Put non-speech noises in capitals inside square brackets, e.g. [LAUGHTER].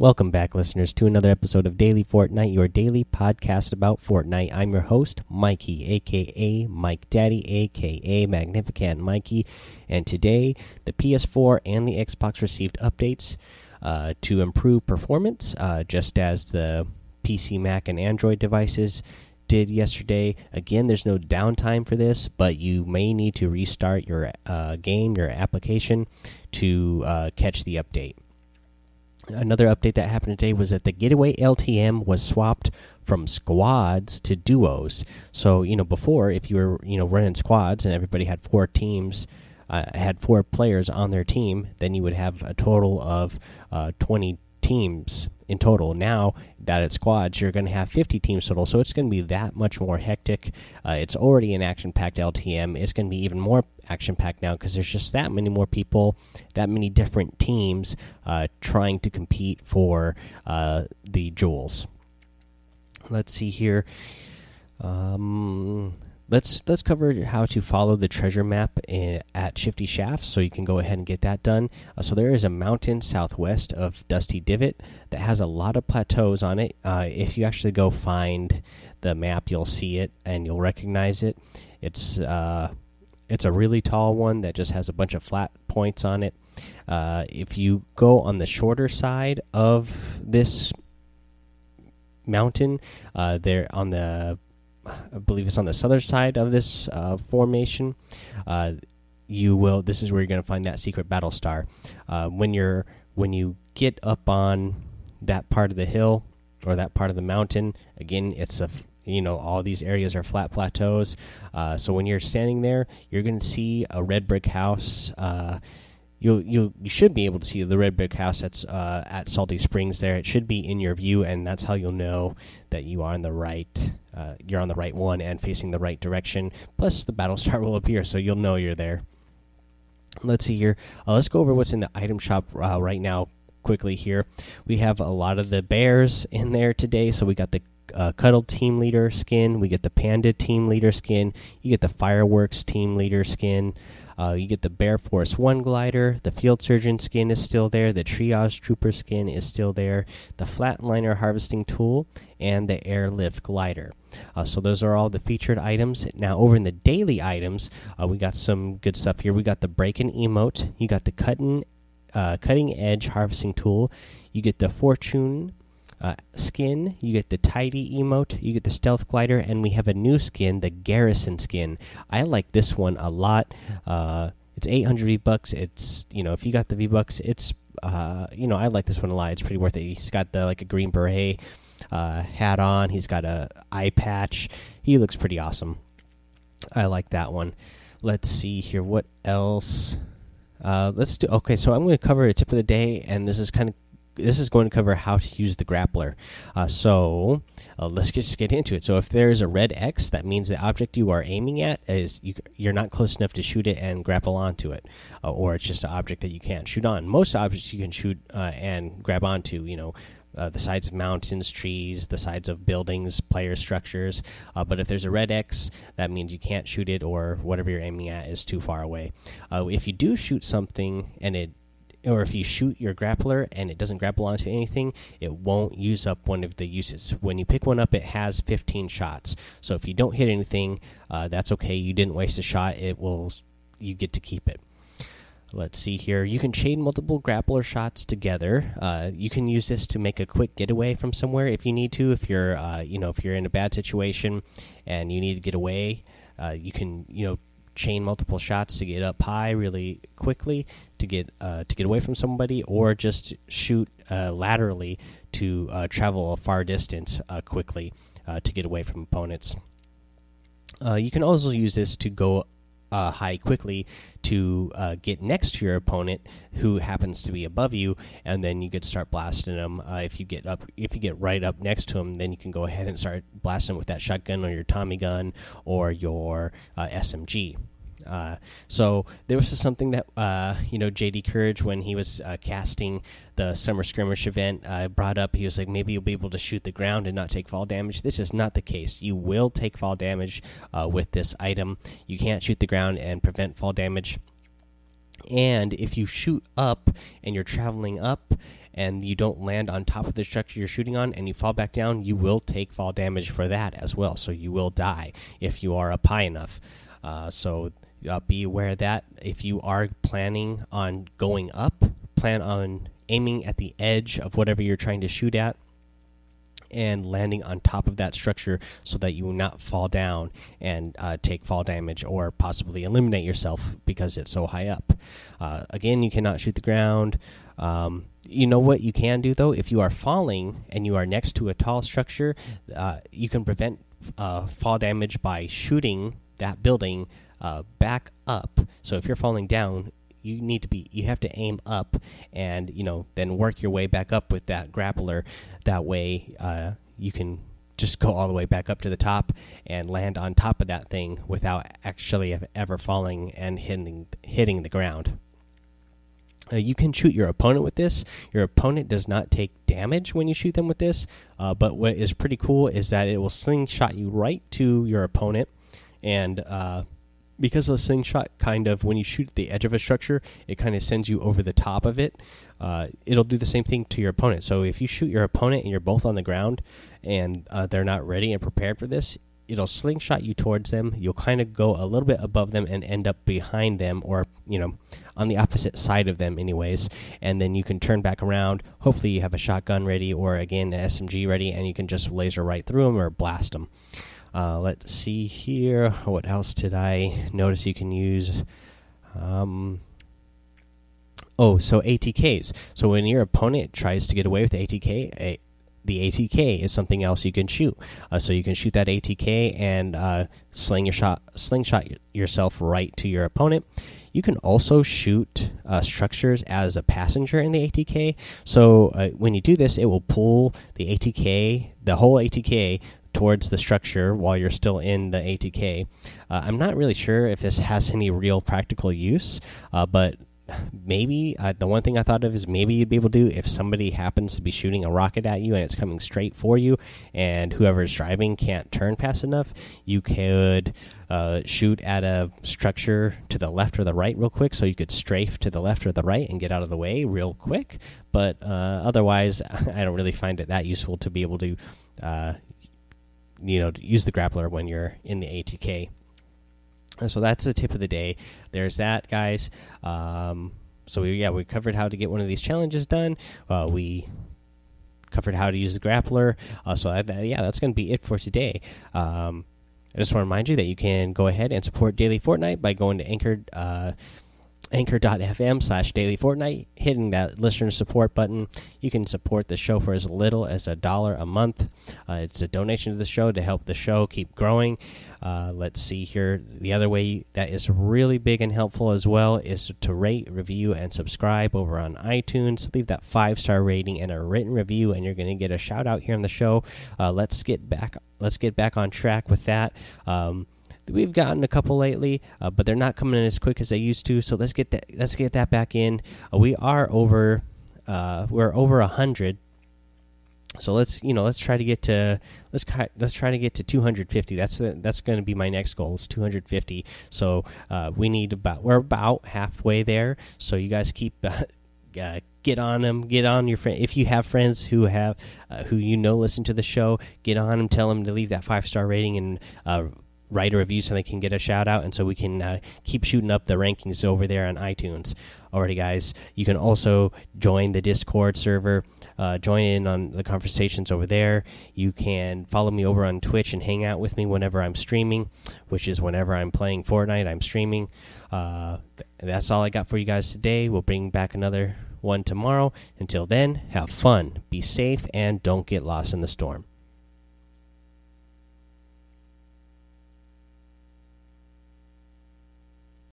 Welcome back, listeners, to another episode of Daily Fortnite, your daily podcast about Fortnite. I'm your host, Mikey, aka Mike Daddy, aka Magnificent Mikey, and today the PS4 and the Xbox received updates uh, to improve performance, uh, just as the PC, Mac, and Android devices did yesterday. Again, there's no downtime for this, but you may need to restart your uh, game, your application, to uh, catch the update another update that happened today was that the getaway LTM was swapped from squads to duos. So you know before, if you were you know running squads and everybody had four teams, uh, had four players on their team, then you would have a total of uh, twenty teams in total. Now that it's squads, you're going to have 50 teams total, so it's going to be that much more hectic. Uh, it's already an action packed LTM. It's going to be even more action packed now because there's just that many more people, that many different teams uh, trying to compete for uh, the jewels. Let's see here. Um, let's let's cover how to follow the treasure map in, at Shifty Shafts, so you can go ahead and get that done. Uh, so there is a mountain southwest of Dusty Divot that has a lot of plateaus on it. Uh, if you actually go find the map, you'll see it and you'll recognize it. It's uh, it's a really tall one that just has a bunch of flat points on it. Uh, if you go on the shorter side of this mountain, uh, there on the I believe it's on the southern side of this uh, formation. Uh, you will. This is where you're going to find that secret battle star. Uh, when you're when you get up on that part of the hill or that part of the mountain, again, it's a you know all these areas are flat plateaus. Uh, so when you're standing there, you're going to see a red brick house uh, you you you should be able to see the red brick house that's uh, at Salty Springs. There, it should be in your view, and that's how you'll know that you are on the right. Uh, you're on the right one and facing the right direction. Plus, the battle star [LAUGHS] will appear, so you'll know you're there. Let's see here. Uh, let's go over what's in the item shop uh, right now. Quickly here, we have a lot of the bears in there today. So we got the uh, Cuddle Team Leader skin. We get the Panda Team Leader skin. You get the Fireworks Team Leader skin. Uh, you get the Bear Force 1 glider. The Field Surgeon skin is still there. The Triage Trooper skin is still there. The Flatliner Harvesting Tool and the Airlift glider. Uh, so those are all the featured items. Now over in the daily items, uh, we got some good stuff here. We got the Breaking emote. You got the cutting, uh, cutting edge harvesting tool. You get the Fortune uh, skin. You get the tidy emote. You get the stealth glider, and we have a new skin, the garrison skin. I like this one a lot. Uh, it's 800 V bucks. It's you know if you got the V bucks, it's uh, you know I like this one a lot. It's pretty worth it. He's got the like a green beret uh, hat on. He's got a eye patch. He looks pretty awesome. I like that one. Let's see here. What else? Uh, let's do. Okay, so I'm going to cover a tip of the day, and this is kind of this is going to cover how to use the grappler. Uh, so uh, let's just get into it. So if there is a red X, that means the object you are aiming at is you, are not close enough to shoot it and grapple onto it, uh, or it's just an object that you can't shoot on. Most objects you can shoot uh, and grab onto. You know. Uh, the sides of mountains, trees, the sides of buildings, player structures. Uh, but if there's a red X, that means you can't shoot it, or whatever you're aiming at is too far away. if you do shoot something and it or if you shoot your grappler and it doesn't grapple onto anything, it won't use up one of the uses. When you pick one up, it has 15 shots. So if you don't hit anything, uh, that's okay. You didn't waste a shot. It will, you get to keep it. Let's see here. You can chain multiple grappler shots together. Uh, you can use this to make a quick getaway from somewhere if you need to. If you're, uh, you know, if you're in a bad situation and you need to get away, uh, you can, you know, chain multiple shots to get up high really quickly to get uh, to get away from somebody, or just shoot uh, laterally to uh, travel a far distance quickly to get away from opponents. You can also use this to go uh, high quickly to uh, get next to your opponent who happens to be above you, and then you could start blasting them. Uh, if you get up, if you get right up next to them, then you can go ahead and start blasting with that shotgun or your Tommy gun or your SMG. Uh, so there was something that uh, you know JD Courage when he was uh, casting the summer skirmish event uh, brought up. He was like, maybe you'll be able to shoot the ground and not take fall damage. This is not the case. You will take fall damage uh, with this item. You can't shoot the ground and prevent fall damage. And if you shoot up and you're traveling up and you don't land on top of the structure you're shooting on and you fall back down, you will take fall damage for that as well. So you will die if you are up high enough. Uh, so uh, be aware of that. If you are planning on going up, plan on aiming at the edge of whatever you're trying to shoot at and landing on top of that structure so that you will not fall down and uh, take fall damage or possibly eliminate yourself because it's so high up. Uh, again, you cannot shoot the ground. Um, you know what you can do though? If you are falling and you are next to a tall structure, uh, you can prevent uh, fall damage by shooting that building uh, back up. So if you're falling down, you need to be you have to aim up and you know then work your way back up with that grappler that way uh, you can just go all the way back up to the top and land on top of that thing without actually ever falling and hitting hitting the ground uh, you can shoot your opponent with this. Your opponent does not take damage when you shoot them with this, uh, but what is pretty cool is that it will slingshot you right to your opponent, and uh, because the slingshot, kind of when you shoot at the edge of a structure, it kind of sends you over the top of it. Uh, it'll do the same thing to your opponent. So if you shoot your opponent and you're both on the ground and uh, they're not ready and prepared for this, it'll slingshot you towards them. You'll kind of go a little bit above them and end up behind them, or you know, on the opposite side of them, anyways. And then you can turn back around. Hopefully, you have a shotgun ready, or again, an SMG ready, and you can just laser right through them or blast them. Uh, let's see here. What else did I notice you can use? Um, oh, so ATKs. So when your opponent tries to get away with ATK, a, the ATK is something else you can shoot. Uh, so you can shoot that ATK and uh, sling your shot, slingshot yourself right to your opponent. You can also shoot uh, structures as a passenger in the ATK. So uh, when you do this, it will pull the ATK, the whole ATK, towards the structure while you're still in the ATK. Uh, I'm not really sure if this has any real practical use, uh, but maybe uh, the one thing I thought of is maybe you'd be able to do if somebody happens to be shooting a rocket at you and it's coming straight for you, and whoever's driving can't turn fast enough, you could uh, shoot at a structure to the left or the right real quick, so you could strafe to the left or the right and get out of the way real quick. But uh, otherwise, [LAUGHS] I don't really find it that useful to be able to uh, you know to use the grappler when you're in the ATK. So that's the tip of the day. There's that, guys. Um, so we, yeah, we covered how to get one of these challenges done. Uh, we covered how to use the grappler. Uh, so that, yeah, that's going to be it for today. Um, I just want to remind you that you can go ahead and support Daily Fortnite by going to Anchor. Uh, anchor.fm slash daily fortnite hitting that listener support button. You can support the show for as little as a dollar a month. Uh, it's a donation to the show to help the show keep growing. Uh, let's see here. The other way that is really big and helpful as well is to rate review and subscribe over on itunes. Leave that five star rating and a written review and you're going to get a shout out here on the show. Uh, let's get back let's get back on track with that. Um, we've gotten a couple lately, uh, but they're not coming in as quick as they used to. So let's get that let's get that back in. Uh, we are over uh, we're over a hundred. So let's you know let's try to get to let's let's try to get to 250. That's the, that's going to be my next goal is 250. So uh, we need about we're about halfway there. So you guys keep [LAUGHS] uh, get on them get on your friend if you have friends who have uh, who you know listen to the show get on them tell them to leave that five star rating and uh, write a review so they can get a shout out and so we can uh, keep shooting up the rankings over there on iTunes. Alrighty, guys, you can also join the Discord server. Uh, join in on the conversations over there. You can follow me over on Twitch and hang out with me whenever I'm streaming, which is whenever I'm playing Fortnite. I'm streaming. Uh, that's all I got for you guys today. We'll bring back another one tomorrow. Until then, have fun, be safe, and don't get lost in the storm.